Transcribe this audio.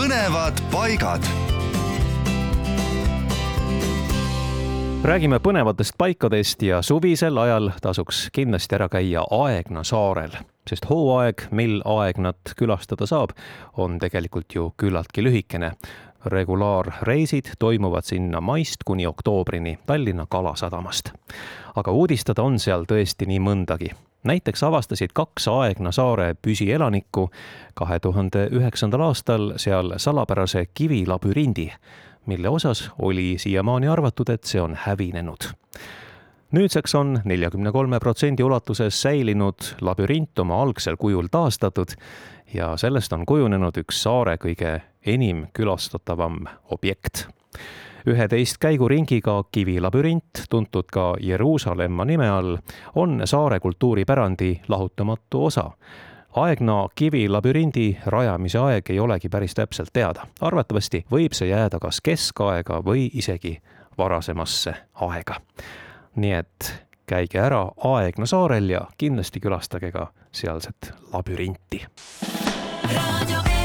põnevad paigad. räägime põnevatest paikadest ja suvisel ajal tasuks kindlasti ära käia Aegna saarel, sest hooaeg, mil Aegnat külastada saab, on tegelikult ju küllaltki lühikene regulaarreisid toimuvad sinna maist kuni oktoobrini Tallinna Kalasadamast. aga uudistada on seal tõesti nii mõndagi näiteks avastasid kaks Aegna saare püsielanikku kahe tuhande üheksandal aastal seal salapärase kivilabürindi, mille osas oli siiamaani arvatud, et see on hävinenud. nüüdseks on neljakümne kolme protsendi ulatuses säilinud labürint oma algsel kujul taastatud ja sellest on kujunenud üks saare kõige enim külastatavam objekt üheteist käiguringiga kivilabürint, tuntud ka Jeruusalemma nime all, on saare kultuuripärandi lahutamatu osa. Aegna kivilabürindi rajamise aeg ei olegi päris täpselt teada. arvatavasti võib see jääda kas keskaega või isegi varasemasse aega. nii et käige ära Aegna saarel ja kindlasti külastage ka sealset labürinti. raadio